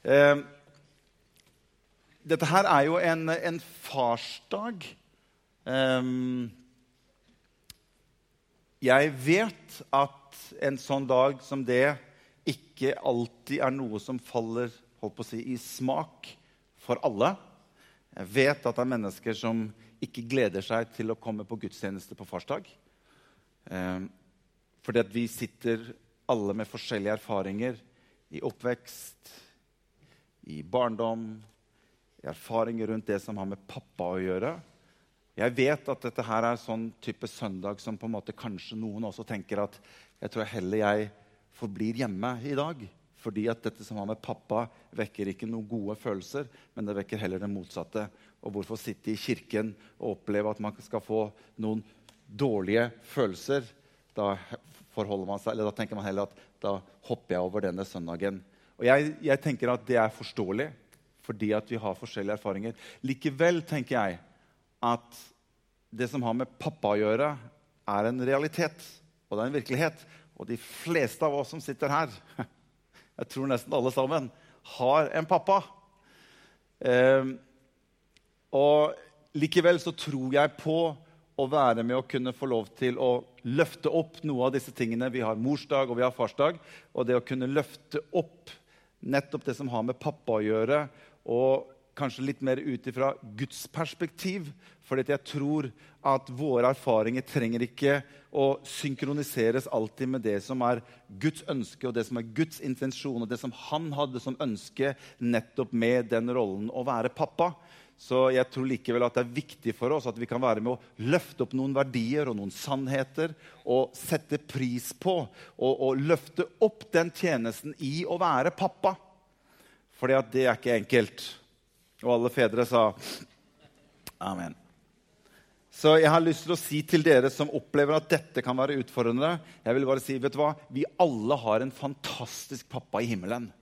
Eh, dette her er jo en, en farsdag. Eh, jeg vet at en sånn dag som det ikke alltid er noe som faller si, i smak for alle. Jeg vet at det er mennesker som ikke gleder seg til å komme på gudstjeneste på farsdag. Eh, fordi at vi sitter alle med forskjellige erfaringer i oppvekst, i barndom, i erfaringer rundt det som har med pappa å gjøre. Jeg vet at dette her er sånn type søndag som på en måte kanskje noen også tenker at jeg tror heller jeg forblir hjemme i dag. Fordi at dette som har med pappa, vekker ikke noen gode følelser, men det vekker heller det motsatte. Og hvorfor sitte i kirken og oppleve at man skal få noen dårlige følelser? Da, seg, da tenker man heller at da hopper jeg over denne søndagen. Og jeg, jeg tenker at det er forståelig, fordi at vi har forskjellige erfaringer. Likevel tenker jeg at det som har med pappa å gjøre, er en realitet. Og det er en virkelighet. Og de fleste av oss som sitter her jeg tror nesten alle sammen, har en pappa. Eh, og likevel så tror jeg på å være med å kunne få lov til å løfte opp noe av disse tingene. Vi har morsdag og vi har farsdag. Og det å kunne løfte opp nettopp det som har med pappa å gjøre, og kanskje litt mer ut ifra Guds perspektiv. For jeg tror at våre erfaringer trenger ikke å synkroniseres alltid med det som er Guds ønske og det som er Guds intensjon, og det som han hadde som ønske nettopp med den rollen å være pappa. Så jeg tror likevel at det er viktig for oss at vi kan være med å løfte opp noen verdier og noen sannheter og sette pris på og, og løfte opp den tjenesten i å være pappa. For det er ikke enkelt. Og alle fedre sa amen. Så jeg har lyst til å si til dere som opplever at dette kan være utfordrende jeg vil bare si, vet du hva? Vi alle har en fantastisk pappa i himmelen.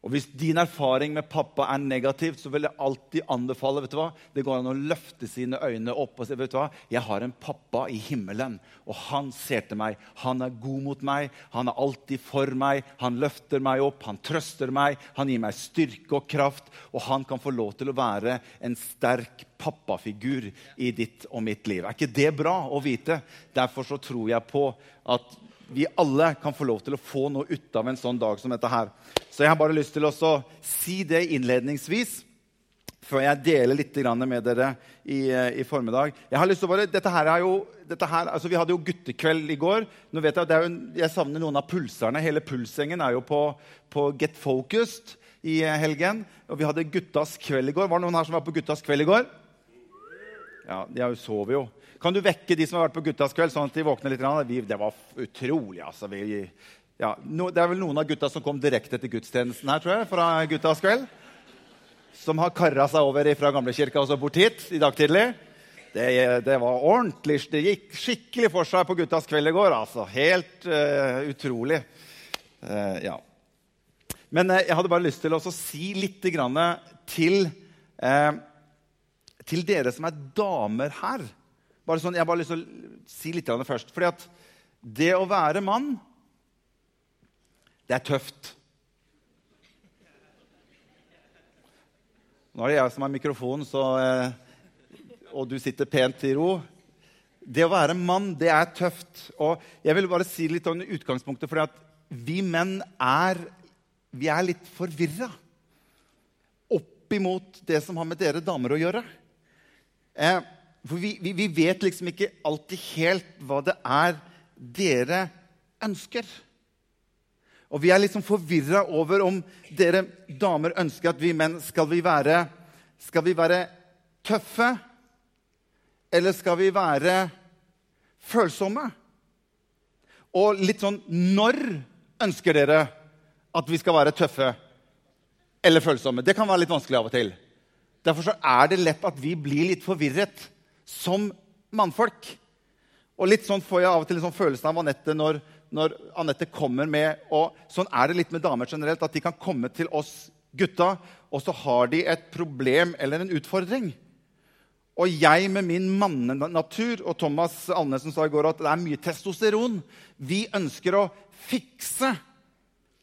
Og Hvis din erfaring med pappa er negativt, så vil jeg alltid anbefale vet du hva? Det går an å løfte sine øyne opp og si vet du hva? jeg har en pappa i himmelen, og han ser til meg. Han er god mot meg, han er alltid for meg. Han løfter meg opp, han trøster meg, han gir meg styrke og kraft. Og han kan få lov til å være en sterk pappafigur i ditt og mitt liv. Er ikke det bra å vite? Derfor så tror jeg på at vi alle kan få lov til å få noe ut av en sånn dag som dette her. Så jeg har bare lyst til å si det innledningsvis før jeg deler litt med dere i, i, formiddag. Jeg har lyst til å bare, dette her er jo, her, altså Vi hadde jo guttekveld i går. Nå vet Jeg jo, jeg savner noen av pulserne. Hele pulsgjengen er jo på, på Get Focused i helgen. Og vi hadde guttas kveld i går. Var det noen her som var på guttas kveld i går? Ja, De sover jo. Kan du vekke de som har vært på guttas kveld, sånn at de våkner litt? Vi, det var utrolig, altså. Vi, ja, no, det er vel noen av gutta som kom direkte etter gudstjenesten her, tror jeg, fra guttas kveld. Som har kara seg over fra gamlekirka og så bort hit i dag tidlig. Det, det, var ordentlig. Det gikk skikkelig for seg på guttas kveld i går. altså. Helt uh, utrolig. Uh, ja. Men uh, jeg hadde bare lyst til å si litt til, til dere som er damer her. Bare sånn, jeg har bare lyst til å si litt først. Fordi at det å være mann, det er tøft. Nå er det jeg som har mikrofonen, så, eh, og du sitter pent i ro. Det å være mann, det er tøft. Og jeg vil bare si litt om utgangspunktet. fordi vi menn er, vi er litt forvirra oppimot det som har med dere damer å gjøre. Eh, for vi, vi, vi, vet liksom ikke alltid helt hva det er dere ønsker. Og vi er liksom forvirra over om dere damer ønsker at vi menn skal vi være Skal vi være tøffe, eller skal vi være følsomme? Og litt sånn Når ønsker dere at vi skal være tøffe eller følsomme? Det kan være litt vanskelig av og til. Derfor er det lett at vi blir litt forvirret som mannfolk. Og litt sånn får jeg av og til sånn følelsen av Anette når, når Anette kommer med og Sånn er det litt med damer generelt, at de kan komme til oss gutta, og så har de et problem eller en utfordring. Og jeg med min mannenatur, og Thomas Alnesen sa i går at det er mye testosteron Vi ønsker å fikse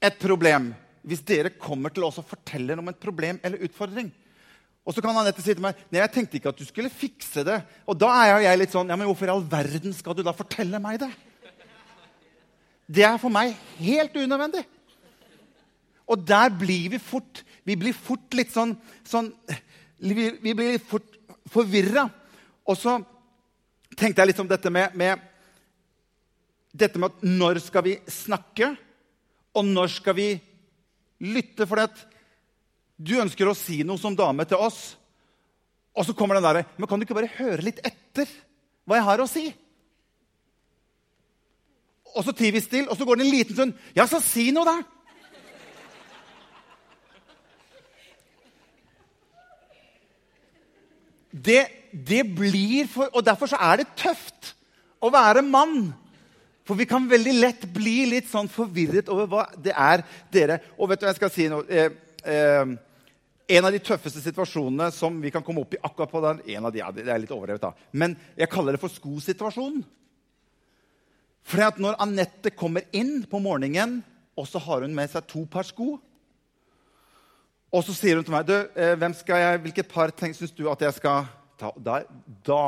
et problem hvis dere kommer til oss og forteller om et problem eller utfordring. Og så kan Anette si til meg nei, jeg tenkte ikke at du skulle fikse det. Og da er jeg litt sånn ja, men hvorfor i all verden skal du da fortelle meg det? Det er for meg helt unødvendig. Og der blir vi fort vi blir fort litt sånn, sånn Vi, vi blir litt fort forvirra. Og så tenkte jeg litt om dette med, med dette med at når skal vi snakke, og når skal vi lytte? For du ønsker å si noe som dame til oss, og så kommer den derre Men kan du ikke bare høre litt etter hva jeg har å si? Og så tier vi stille, og så går det en liten stund. Ja, så si noe, da! Det, det blir for, Og derfor så er det tøft å være mann. For vi kan veldig lett bli litt sånn forvirret over hva det er dere Og vet du hva jeg skal si nå? Eh, eh, en av de tøffeste situasjonene som vi kan komme opp i akkurat på den, en av de, ja, det er litt overhevet da, Men jeg kaller det for skosituasjonen. For at når Anette kommer inn på morgenen, og så har hun med seg to par sko Og så sier hun til meg du, eh, jeg, Hvilket par syns du at jeg skal ta? Da, da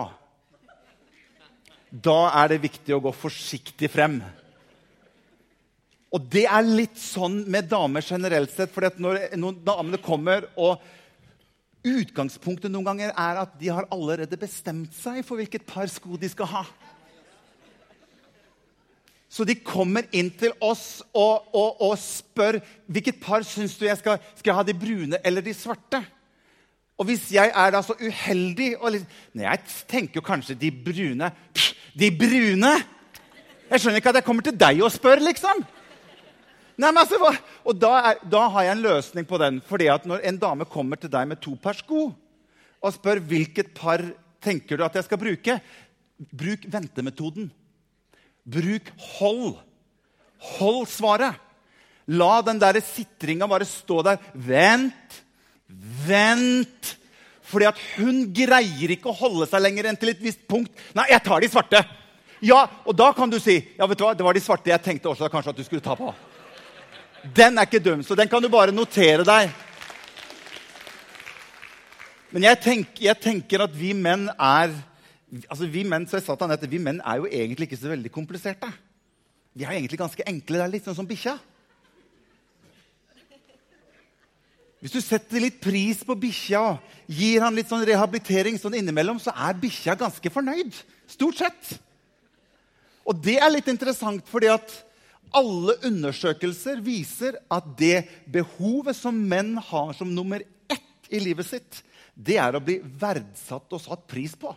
da er det viktig å gå forsiktig frem. Og det er litt sånn med damer generelt sett. For når, når damene kommer og Utgangspunktet noen ganger er at de har allerede bestemt seg for hvilket par sko de skal ha. Så de kommer inn til oss og, og, og spør hvilket par syns du jeg skal, skal jeg ha de brune eller de svarte. Og hvis jeg er da så uheldig og litt, nei, Jeg tenker jo kanskje de brune. Pff, de brune! Jeg skjønner ikke at jeg kommer til deg og spør, liksom. Nei, men altså, og da, er, da, har jeg en løsning på den. fordi at Når en dame kommer til deg med to par sko og spør hvilket par tenker du at jeg skal bruke, bruk ventemetoden. Bruk hold. Hold svaret. La den der sitringa bare stå der. Vent, vent. Fordi at hun greier ikke å holde seg lenger enn til et visst punkt. Nei, jeg tar de svarte. Ja, Og da kan du si ja, vet du hva, det var de svarte jeg tenkte også kanskje at du skulle ta på. Den er ikke dum, så den kan du bare notere deg. Men jeg tenker, jeg tenker at vi menn er altså Vi menn så jeg sa til Annette, vi menn er jo egentlig ikke så veldig kompliserte. Vi er egentlig ganske enkle. Det er litt sånn som bikkja. Hvis du setter litt pris på bikkja gir han litt sånn rehabilitering sånn innimellom, så er bikkja ganske fornøyd. Stort sett. Og det er litt interessant, fordi at alle undersøkelser viser at det behovet som menn har som nummer ett i livet sitt, det er å bli verdsatt og satt pris på.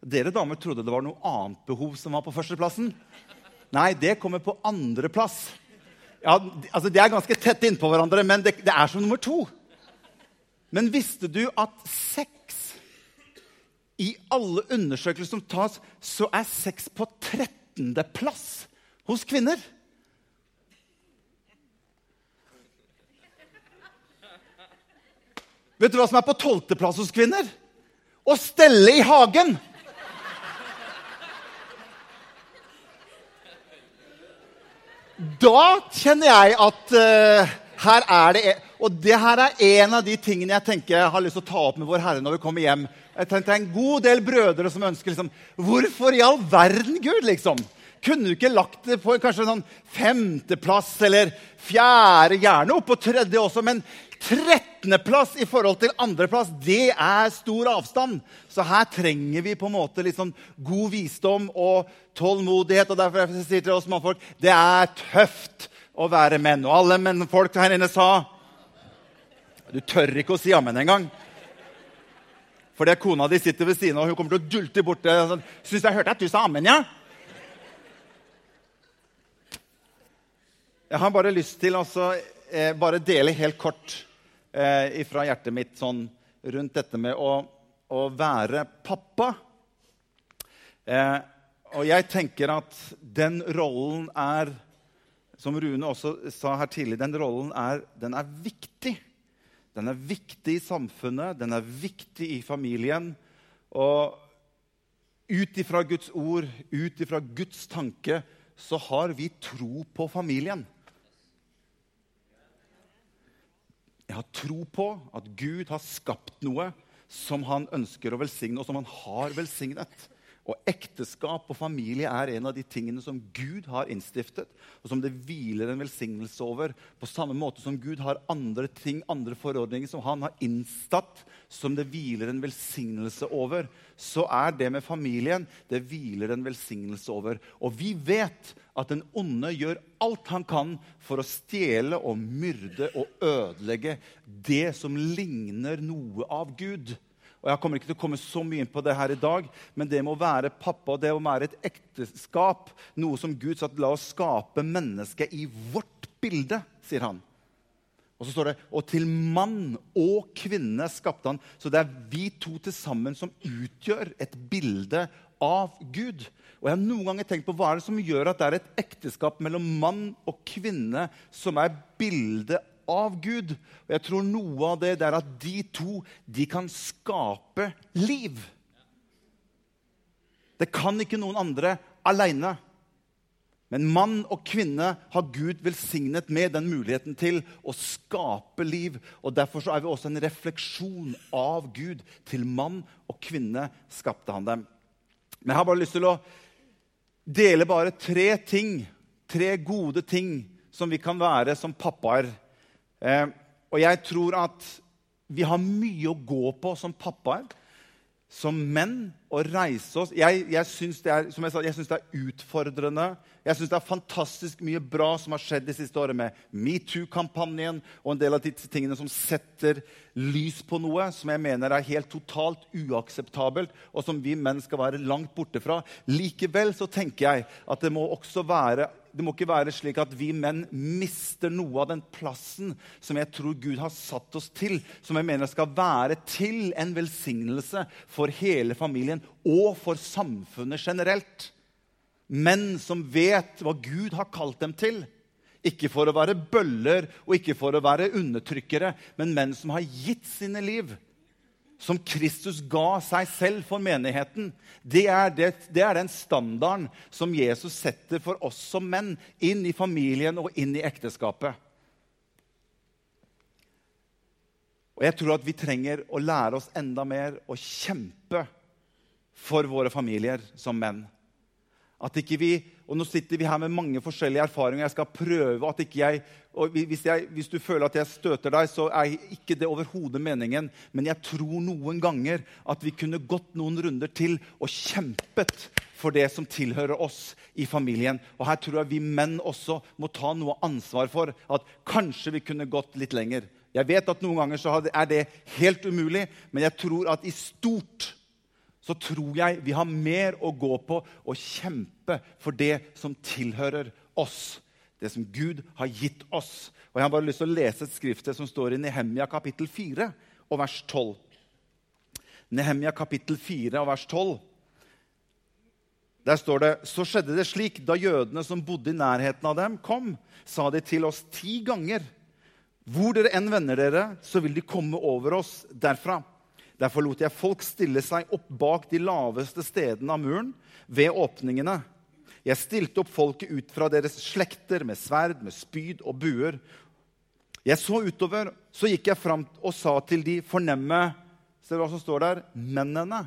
Dere damer trodde det var noe annet behov som var på førsteplassen. Nei, det kommer på andreplass. Ja, altså De er ganske tett innpå hverandre, men det, det, er som nummer to. Men visste du at sex I alle undersøkelser som tas, så er sex på 13.-plass hos kvinner. Vet du hva som er på 12.-plass hos kvinner? Å stelle i hagen! Da kjenner jeg at uh, her er det Og det her er en av de tingene jeg tenker jeg har lyst til å ta opp med Vår Herre når vi kommer hjem. Jeg tenker Det er en god del brødre som ønsker liksom, Hvorfor i all verden, Gud? liksom? Kunne du ikke lagt det på kanskje en sånn femteplass eller fjerde, gjerne opp på tredje også, men 13.-plass i forhold til andreplass, det er stor avstand. Så her trenger vi på en måte litt sånn god visdom og tålmodighet. Og derfor jeg sier til oss mannfolk det er tøft å være menn. Og alle mennfolk her inne sa Du tør ikke å si ammen engang. Fordi kona di sitter ved siden av, og hun kommer til å dulte borte. Sånn, 'Syns jeg hørte at du sa ammen, ja?' Jeg har bare lyst til å eh, bare dele helt kort eh, fra hjertet mitt sånn, rundt dette med å, å være pappa. Eh, og jeg tenker at den rollen er Som Rune også sa her tidlig, den rollen er, den er viktig. Den er viktig i samfunnet, den er viktig i familien. Og ut ifra Guds ord, ut ifra Guds tanke, så har vi tro på familien. Har tro på at Gud har skapt noe som han ønsker å velsigne, og som han har velsignet. Og ekteskap og familie er en av de tingene som Gud har innstiftet, og som det hviler en velsignelse over. På samme måte som Gud har andre ting, andre forordninger som han har innstatt, som det hviler en velsignelse over, så er det med familien det hviler en velsignelse over. Og vi vet at den onde gjør alt han kan for å stjele og myrde og ødelegge det som ligner noe av Gud. Og Jeg kommer ikke til å komme så mye inn på det her i dag, men det må være pappa, det må være et ekteskap. Noe som Gud sa la oss skape mennesket i vårt bilde, sier han. Og så står det og til mann og kvinne skapte han. Så det er vi to til sammen som utgjør et bilde av Gud. Og jeg har noen ganger tenkt på Hva er det som gjør at det er et ekteskap mellom mann og kvinne som er bildet av Gud. Og jeg tror noe av det er at de to de kan skape liv. Det kan ikke noen andre aleine. Men mann og kvinne har Gud velsignet med den muligheten til å skape liv. Og Derfor er vi også en refleksjon av Gud. Til mann og kvinne skapte han dem. Men jeg har bare lyst til å dele bare tre ting, tre gode ting, som vi kan være som pappaer og jeg tror at vi har mye å gå på som pappaer, som menn, å reise oss. Jeg, jeg syns det, det, er utfordrende. Jeg syns det er fantastisk mye bra som har skjedd de siste årene med metoo-kampanjen og en del av de tingene som setter lys på noe som jeg mener er helt totalt uakseptabelt, og som vi menn skal være langt borte fra. Likevel så tenker jeg at det må også være det må ikke være slik at vi menn mister noe av den plassen som jeg tror Gud har satt oss til, som jeg mener skal være til en velsignelse for hele familien og for samfunnet generelt. Menn som vet hva Gud har kalt dem til. Ikke for å være bøller og ikke for å være undertrykkere, men menn som har gitt sine liv som Kristus ga seg selv for menigheten, det er, det, det er, den standarden som Jesus setter for oss som menn inn i familien og inn i ekteskapet. Og jeg tror at vi trenger å lære oss enda mer å kjempe for våre familier som menn. At ikke vi, og Nå sitter vi her med mange forskjellige erfaringer. Jeg skal prøve at ikke jeg, og hvis, jeg, hvis du føler at jeg støter deg, så er ikke det overhodet meningen. Men jeg tror noen ganger at vi kunne gått noen runder til og kjempet for det som tilhører oss i familien. Og her tror jeg vi menn også må ta noe ansvar for at kanskje vi kunne gått litt lenger. Jeg vet at noen ganger er det helt umulig, men jeg tror at i stort så tror jeg vi har mer å gå på og kjempe for det som tilhører oss. Det som Gud har gitt oss. Og Jeg har bare lyst til å lese et skriftsted som står i Nehemia kapittel 4 og vers 12. Nehemia kapittel 4 og vers 12. Der står det Så skjedde det slik da jødene som bodde i nærheten av dem, kom, sa de til oss ti ganger. Hvor dere enn vender dere, så vil de komme over oss derfra. Derfor lot jeg folk stille seg opp bak de laveste stedene av muren, ved åpningene. Jeg stilte opp folket ut fra deres slekter med sverd, med spyd og buer. Jeg så utover, så gikk jeg fram og sa til de fornemme Ser du hva som står der? Mennene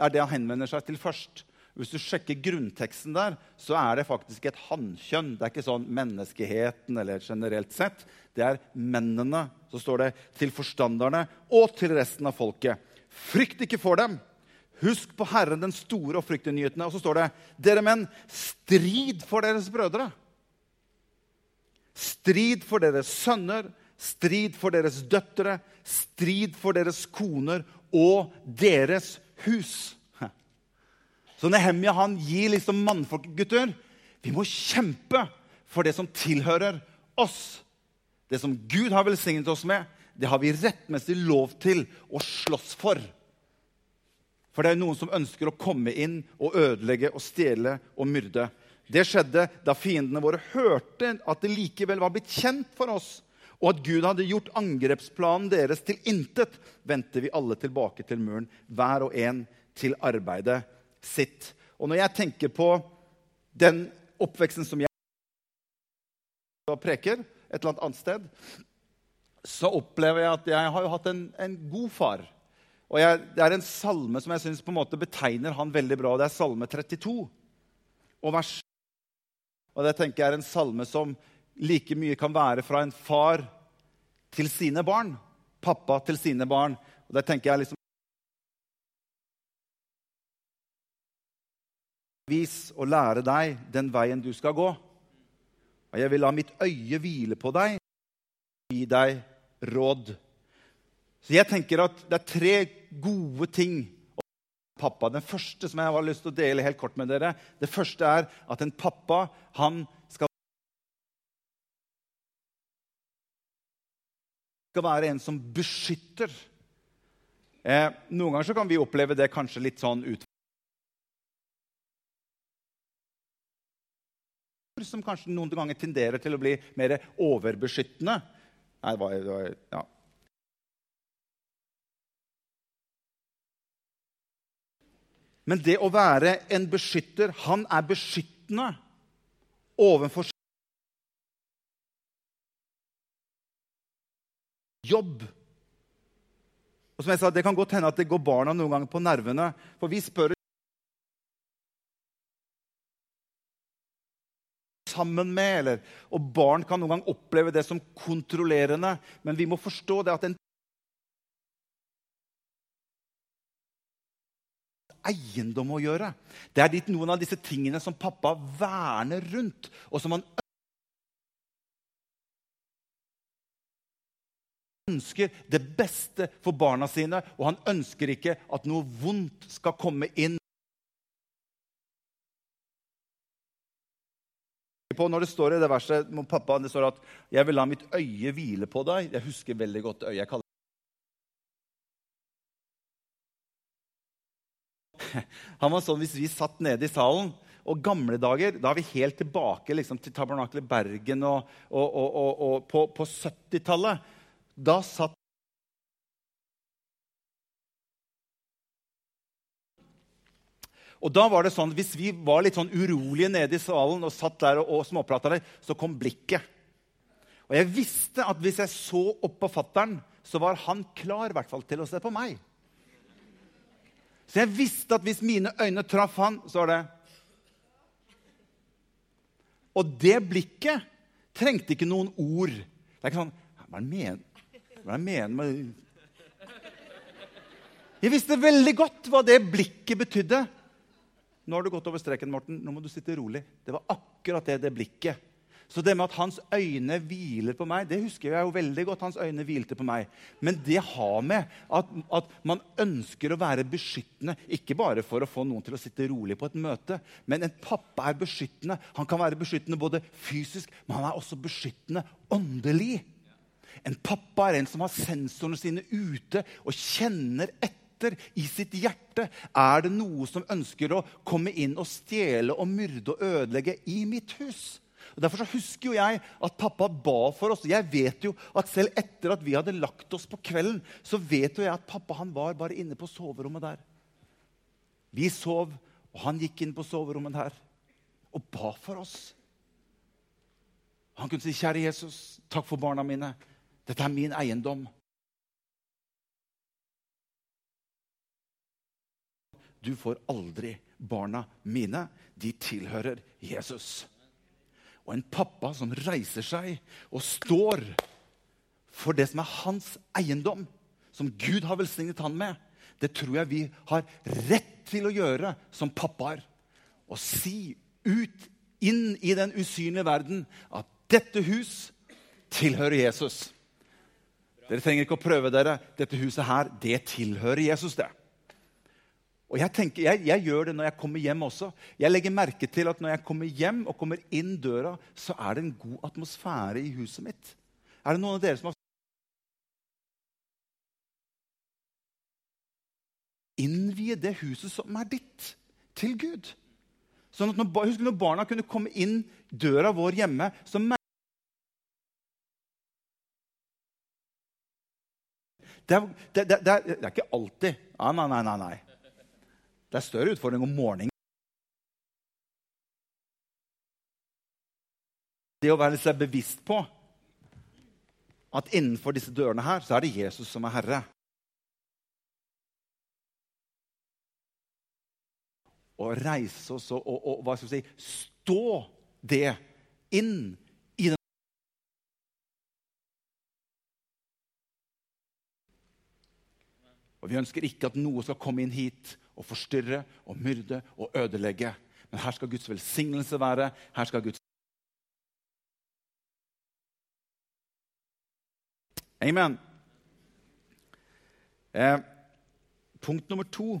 er det han henvender seg til først. Hvis du sjekker grunnteksten der, så er det faktisk et hannkjønn. Det er ikke sånn menneskeheten eller generelt sett. Det er mennene. Så står det til forstanderne og til resten av folket. Frykt ikke for dem. Husk på Herren den store og fryktinngytende. Og så står det, dere menn, strid for deres brødre. Strid for deres sønner, strid for deres døtre, strid for deres koner og deres hus. Så Nehemia han gir liksom mannfolk gutter, vi må kjempe for det som tilhører oss. Det som Gud har velsignet oss med, det har vi rettmessig lov til å slåss for. For det er noen som ønsker å komme inn og ødelegge og stjele og myrde. Det skjedde da fiendene våre hørte at det likevel var blitt kjent for oss, og at Gud hadde gjort angrepsplanen deres til intet, vendte vi alle tilbake til muren, hver og en til arbeidet sitt. Og når jeg tenker på den oppveksten som jeg preker et eller annet annet sted, så opplever jeg at jeg har jo hatt en, en god far. Og jeg, Det er en salme som jeg synes på en måte betegner han veldig bra. og Det er Salme 32 og vers Og det tenker jeg er en salme som like mye kan være fra en far til sine barn. Pappa til sine barn. Og det tenker jeg liksom Vis og lære deg den veien du skal gå. Og jeg vil la mitt øye hvile på deg og gi deg råd. Så jeg tenker at det er tre gode ting om pappa. Den første som jeg har lyst til å dele helt kort med dere, det første er at en pappa han skal, skal være en som beskytter. Eh, noen ganger kan vi oppleve det kanskje litt sånn ut som kanskje noen ganger tenderer til å bli mer overbeskyttende. Nei, det var, det var, ja. Men det å være en beskytter Han er beskyttende overfor jobb. Og som jeg sa, Det kan godt hende at det går barna noen ganger på nervene. For vi spør sammen med. Eller, og barn kan noen gang oppleve det som kontrollerende. Men vi må forstå det at en eiendom å gjøre. Det er litt noen av disse tingene som pappa verner rundt, og som han ønsker det beste for barna sine, og han ønsker ikke at noe vondt skal komme inn. På når det står i det verset med pappa, det står at 'jeg vil la mitt øye hvile på deg'. Jeg husker veldig godt øyet. Jeg Han var sånn hvis vi satt nede i salen og gamle dager, Da er vi helt tilbake liksom, til Tabernakelet Bergen og, og, og, og på, på 70-tallet. Da satt Og da var det sånn, Hvis vi var litt sånn urolige nede i salen og satt der og, og småprata der, så kom blikket. Og jeg visste at hvis jeg så opp på fattern, så var han klar i hvert fall til å se på meg. Så jeg visste at hvis mine øyne traff han, så var det Og det blikket trengte ikke noen ord. Det er ikke sånn Hva er det mener, hva med Jeg visste veldig godt hva det blikket betydde. Nå har du gått over streken, Morten. Nå må du sitte rolig. Det var akkurat det, det blikket. Så det med at hans øyne hviler på meg, det husker jeg jo veldig godt. hans øyne hvilte på meg. Men det har med at, at, man ønsker å være beskyttende. Ikke bare for å få noen til å sitte rolig på et møte. Men en pappa er beskyttende. Han kan være beskyttende både fysisk, men han er også beskyttende åndelig. En pappa er en som har sensorene sine ute og kjenner etter i sitt hjerte. Er det noe som ønsker å komme inn og stjele og myrde og ødelegge i mitt hus? Og Derfor så husker jo jeg at pappa ba for oss. Jeg vet jo at Selv etter at vi hadde lagt oss på kvelden, så vet jo jeg at pappa han var bare inne på soverommet der. Vi sov, og han gikk inn på soverommet der og ba for oss. Han kunne si, 'Kjære Jesus, takk for barna mine. Dette er min eiendom.' Du får aldri barna mine. De tilhører Jesus. Og en pappa som reiser seg og står for det som er hans eiendom, som Gud har velsignet han med, det tror jeg vi har rett til å gjøre som pappaer. Å si ut inn i den usynlige verden at dette hus tilhører Jesus. Dere trenger ikke å prøve dere. Dette huset her, det tilhører Jesus, det. Og jeg, tenker, jeg, jeg, gjør det når jeg kommer hjem også. Jeg legger merke til at når jeg kommer hjem og kommer inn døra, så er det en god atmosfære i huset mitt. Er det noen av dere som har Innvie det huset som er ditt, til Gud. Sånn at når, husk når barna kunne komme inn døra vår hjemme, så det er, det, det, det er, ikke alltid. Nei, nei, nei. nei. Det er større utfordring om morgenen. Det å være seg bevisst på at innenfor disse dørene her, så er det Jesus som er herre. Å reise oss og, og, og hva skal vi si, stå det inn i den Og Vi ønsker ikke at noe skal komme inn hit og forstyrre og myrde og ødelegge. Men her skal Guds velsignelse være. Her skal Guds Amen. Eh, punkt nummer to.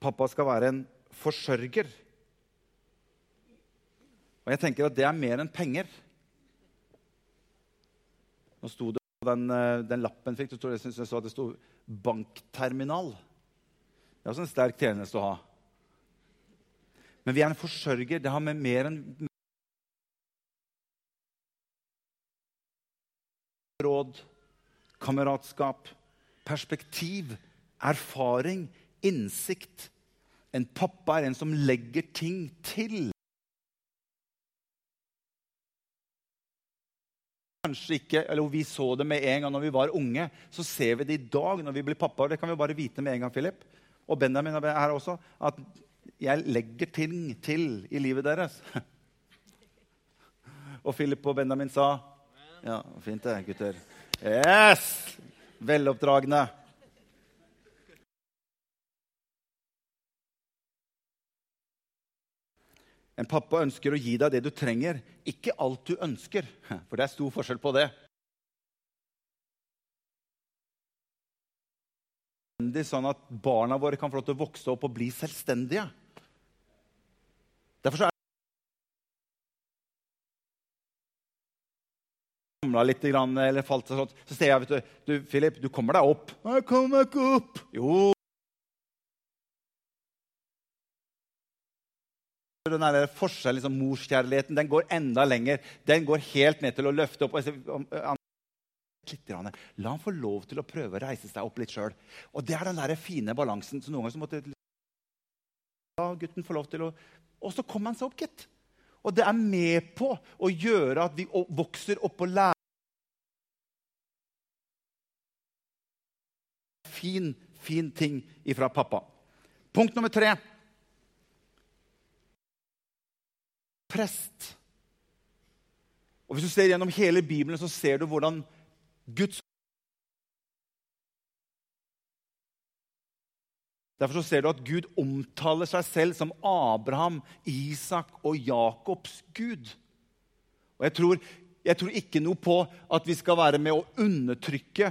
Pappa skal være en forsørger. Og jeg tenker at det er mer enn penger. Nå sto det på den, eh, den lappen fikk, så jeg så at det sto 'bankterminal'. Det er også en sterk tjeneste å ha. Men vi er en forsørger. Det har med mer enn råd, kameratskap, perspektiv, erfaring, innsikt. En pappa er en som legger ting til. Kanskje ikke, eller Vi så det med en gang når vi var unge. Så ser vi det i dag når vi blir pappaer. Det kan vi bare vite med en gang, Philip. Og Benjamin er her også. At jeg legger ting til i livet deres. Og Philip og Benjamin sa Ja, fint det, gutter. Yes! Veloppdragne. En pappa ønsker å gi deg det du trenger, ikke alt du ønsker. For det er stor forskjell på det. Sånn at barna våre kan få lov til å vokse opp og bli selvstendige. Derfor så er litt, eller falt sånn, så ser jeg vet du, du, Philip, du kommer deg opp. Jeg kommer ikke opp. Jo, den der forskjellen, liksom, Morskjærligheten den går enda lenger. Den går helt ned til å løfte opp. La han få lov til å prøve å reise seg opp litt sjøl. Og det er den der fine balansen. så noen ganger måtte La gutten få lov til å Og så kommer han seg opp, gitt. Og det er med på å gjøre at vi vokser opp og lærer Fin, fin ting ifra pappa. Punkt nummer tre. Prest. Og Hvis du ser gjennom hele Bibelen, så ser du hvordan Guds Derfor så ser du at Gud omtaler seg selv som Abraham, Isak og Jakobs Gud. Og jeg tror, jeg tror ikke noe på at vi skal være med å undertrykke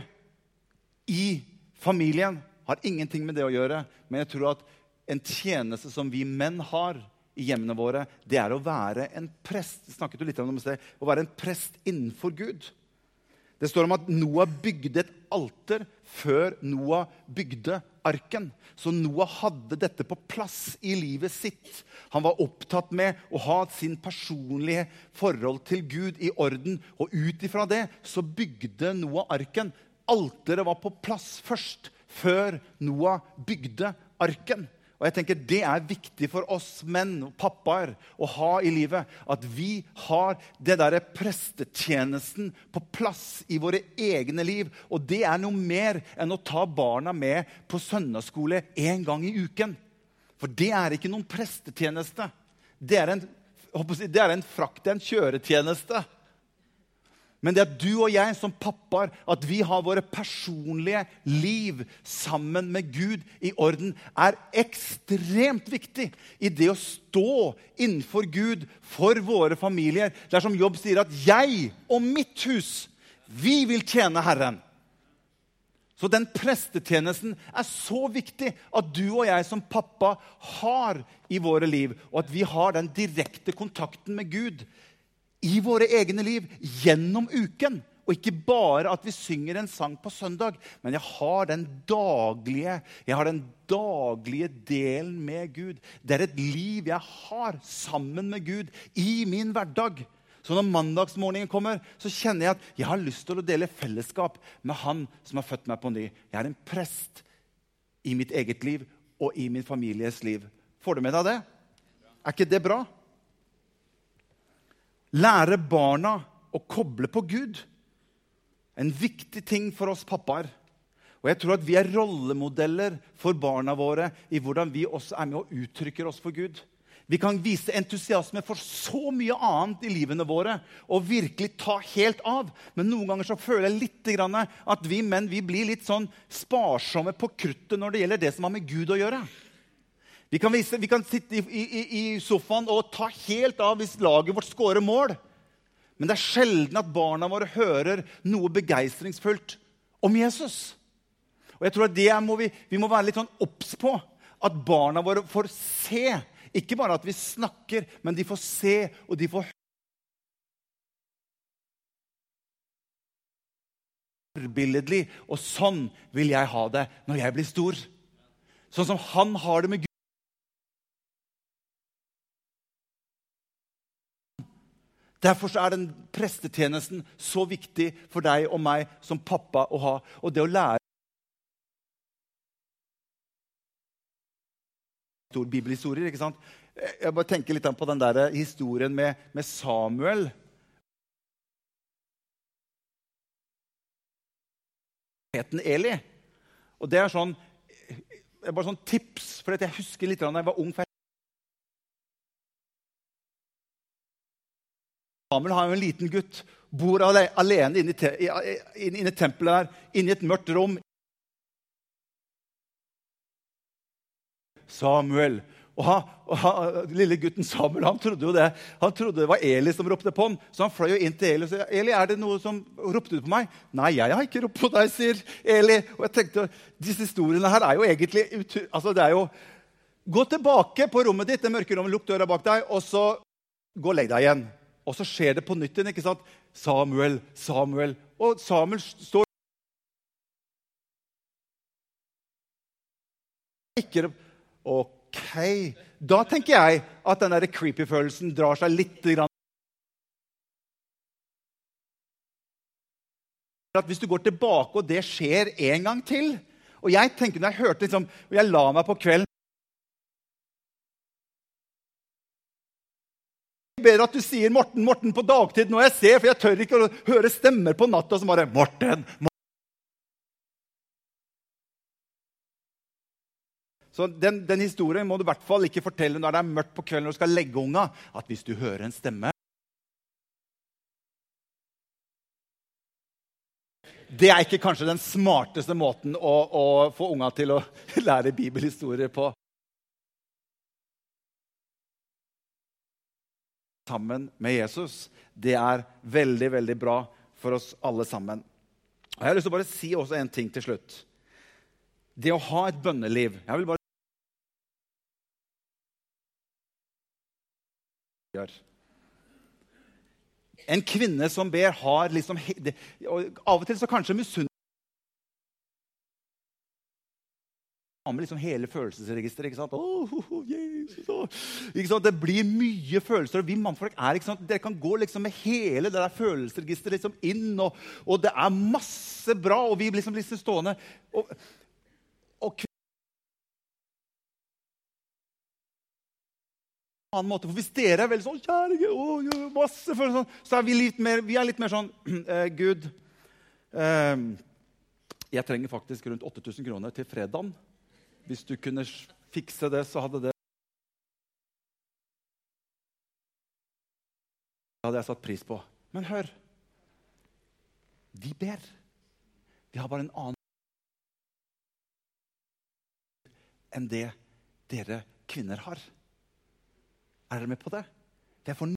i familien. Har ingenting med det å gjøre. Men jeg tror at en tjeneste som vi menn har, i hjemmene våre, det er å være en prest. snakket du litt om det, Å være en prest innenfor Gud. Det står om at Noah bygde et alter før Noah bygde arken. Så Noah hadde dette på plass i livet sitt. Han var opptatt med å ha sin personlige forhold til Gud i orden. Og ut ifra det så bygde Noah arken. Alteret var på plass først, før Noah bygde arken. Og jeg tenker Det er viktig for oss menn og pappaer å ha i livet. At vi har det derre prestetjenesten på plass i våre egne liv. Og det er noe mer enn å ta barna med på søndagsskole én gang i uken. For det er ikke noen prestetjeneste. Det er en, det er en frakt, en kjøretjeneste. Men det at du og jeg som pappaer at vi har våre personlige liv sammen med Gud i orden, er ekstremt viktig i det å stå innenfor Gud for våre familier. Det er som Jobb sier, at 'jeg og mitt hus, vi vil tjene Herren'. Så den prestetjenesten er så viktig at du og jeg som pappa har i våre liv, og at vi har den direkte kontakten med Gud i våre egne liv gjennom uken. Og ikke bare at vi synger en sang på søndag, men jeg har den daglige, jeg har den daglige delen med Gud. Det er et liv jeg har sammen med Gud i min hverdag. Så når mandagsmorgenen kommer, så kjenner jeg at jeg har lyst til å dele fellesskap med Han som har født meg på ny. Jeg er en prest i mitt eget liv og i min families liv. Får du med deg det? Er ikke det bra? Lære barna å koble på Gud. En viktig ting for oss pappaer. Og jeg tror at vi er rollemodeller for barna våre i hvordan vi også er med og uttrykker oss for Gud. Vi kan vise entusiasme for så mye annet i livene våre og virkelig ta helt av. Men noen ganger så føler jeg litt at vi menn vi blir litt sånn sparsomme på kruttet når det gjelder det som har med Gud å gjøre. Vi kan, vise, vi kan sitte i, i, i, sofaen og ta helt av hvis laget vårt scorer mål. Men det er sjelden at barna våre hører noe begeistringsfullt om Jesus. Og jeg tror at det må vi, vi må være litt sånn obs på. At barna våre får se ikke bare at vi snakker, men de får se, og de får Forbilledlig. Og sånn vil jeg ha det når jeg blir stor. Sånn som han har det med Gud. Derfor er den prestetjenesten så viktig for deg og meg som pappa å ha. Og det å lære bibelhistorier. ikke sant? Jeg bare tenker litt på den der historien med, med Samuel. Eli. Og det er sånn, bare sånn tips, for jeg husker litt da jeg var ung. Samuel har jo en liten gutt, bor alene inne i, tempelet der, inne i et mørkt rom. Samuel. Og, han, og han, Lille gutten Samuel han trodde jo det Han trodde det var Eli som ropte på ham. Så han fløy jo inn til Eli og sa Eli, er det noe som ropte du på meg. Nei, jeg har ikke ropt på deg, sier Eli. Og jeg tenkte, Disse historiene her er jo egentlig altså det er jo, Gå tilbake på rommet ditt, det mørke rommet, lukk døra bak deg, og så gå og legg deg igjen. Og så skjer det på nytt igjen. ikke sant? Samuel, Samuel. Og Samuel står Ok. Da tenker jeg at den der creepy-følelsen drar seg litt grann. At Hvis du går tilbake, og det skjer en gang til Og jeg tenker når jeg hørte liksom, og jeg la meg på kvelden Ber at du sier 'Morten, Morten' på dagtid når jeg ser, for jeg tør ikke å høre stemmer på natta som bare 'Morten'. Morten. Så den, den, historien må du i hvert fall ikke fortelle når det er mørkt på kvelden og du skal legge unga. At hvis du hører en stemme Det er ikke kanskje den smarteste måten å, å få unga til å lære bibelhistorier på. Sammen med Jesus. Det er veldig, veldig bra for oss alle sammen. Og jeg har lyst til å bare si også en ting til slutt. Det å ha et bønneliv jeg vil bare. En kvinne som ber, har liksom Av og til så kanskje misunner med liksom hele følelsesregisteret. ikke sant? Oh, oh, Jesus, oh. Ikke sant? Det blir mye følelser. og Vi mannfolk er ikke sant? Dere kan gå liksom med hele det der følelsesregisteret liksom inn, og, og, det er masse bra, og vi blir liksom, liksom stående. Og, og annen måte. For hvis dere er veldig sånn kjære Gud, masse følelser, sånn, så er vi litt mer, vi er litt mer sånn eh, Gud eh, Jeg trenger faktisk rundt 8000 kroner til fredagen. Hvis du kunne fikse det, så hadde det Det hadde jeg satt pris på. Men hør. De ber. Vi har bare en annen enn det dere kvinner har. Er dere med på det? Det er for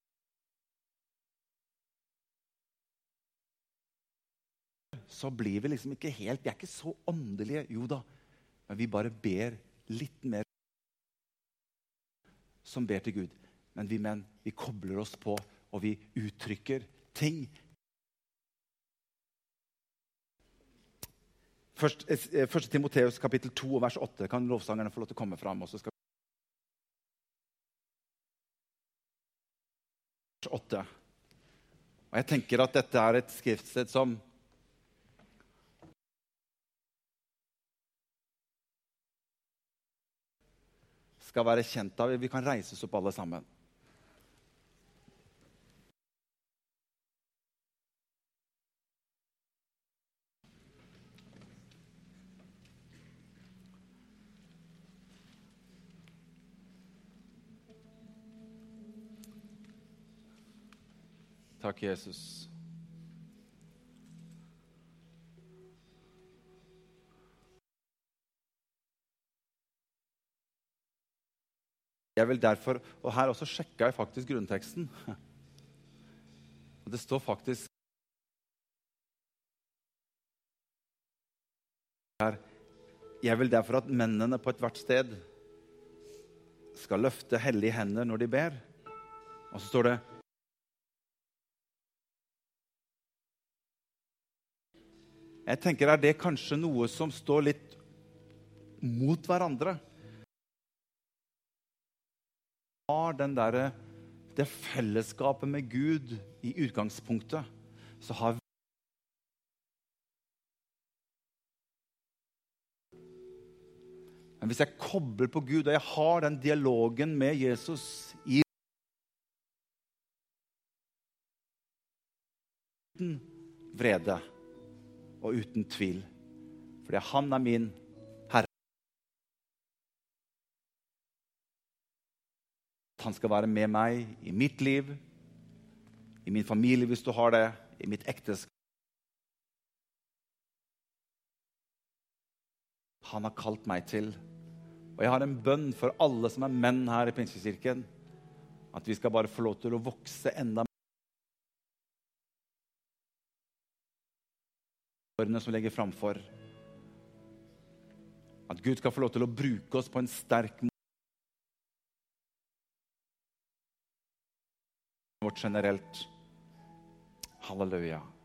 Så blir vi liksom ikke helt Vi er ikke så åndelige. Jo da, men vi bare ber litt mer som ber til Gud. Men vi menn, vi kobler oss på, og vi uttrykker ting. Først, eh, første Timoteus kapittel 2 vers 8 kan lovsangerne få lov til å komme fram. og så skal 8. Og jeg tenker at dette er et skriftsted som skal være kjent av. Vi kan reises opp alle sammen. Takk, Jesus. Jeg vil derfor, og Her også sjekka jeg faktisk grunnteksten. Og Det står faktisk her Jeg vil derfor at mennene på ethvert sted skal løfte hellige hender når de ber. Og så står det Jeg tenker Er det kanskje noe som står litt mot hverandre? Har den der, det fellesskapet med Gud i utgangspunktet, så har vi Men hvis jeg kobler på Gud, og jeg har den dialogen med Jesus i uten vrede og uten tvil. Fordi han er min Han skal være med meg i mitt liv, i min familie hvis du har det, i mitt ekteskap. Han har kalt meg til. Og jeg har en bønn for alle som er menn her i Pinsekirken. At vi skal bare få lov til å vokse enda mer. årene som legger framfor. At Gud skal få lov til å bruke oss på en sterk måte. Generelt. Halleluja.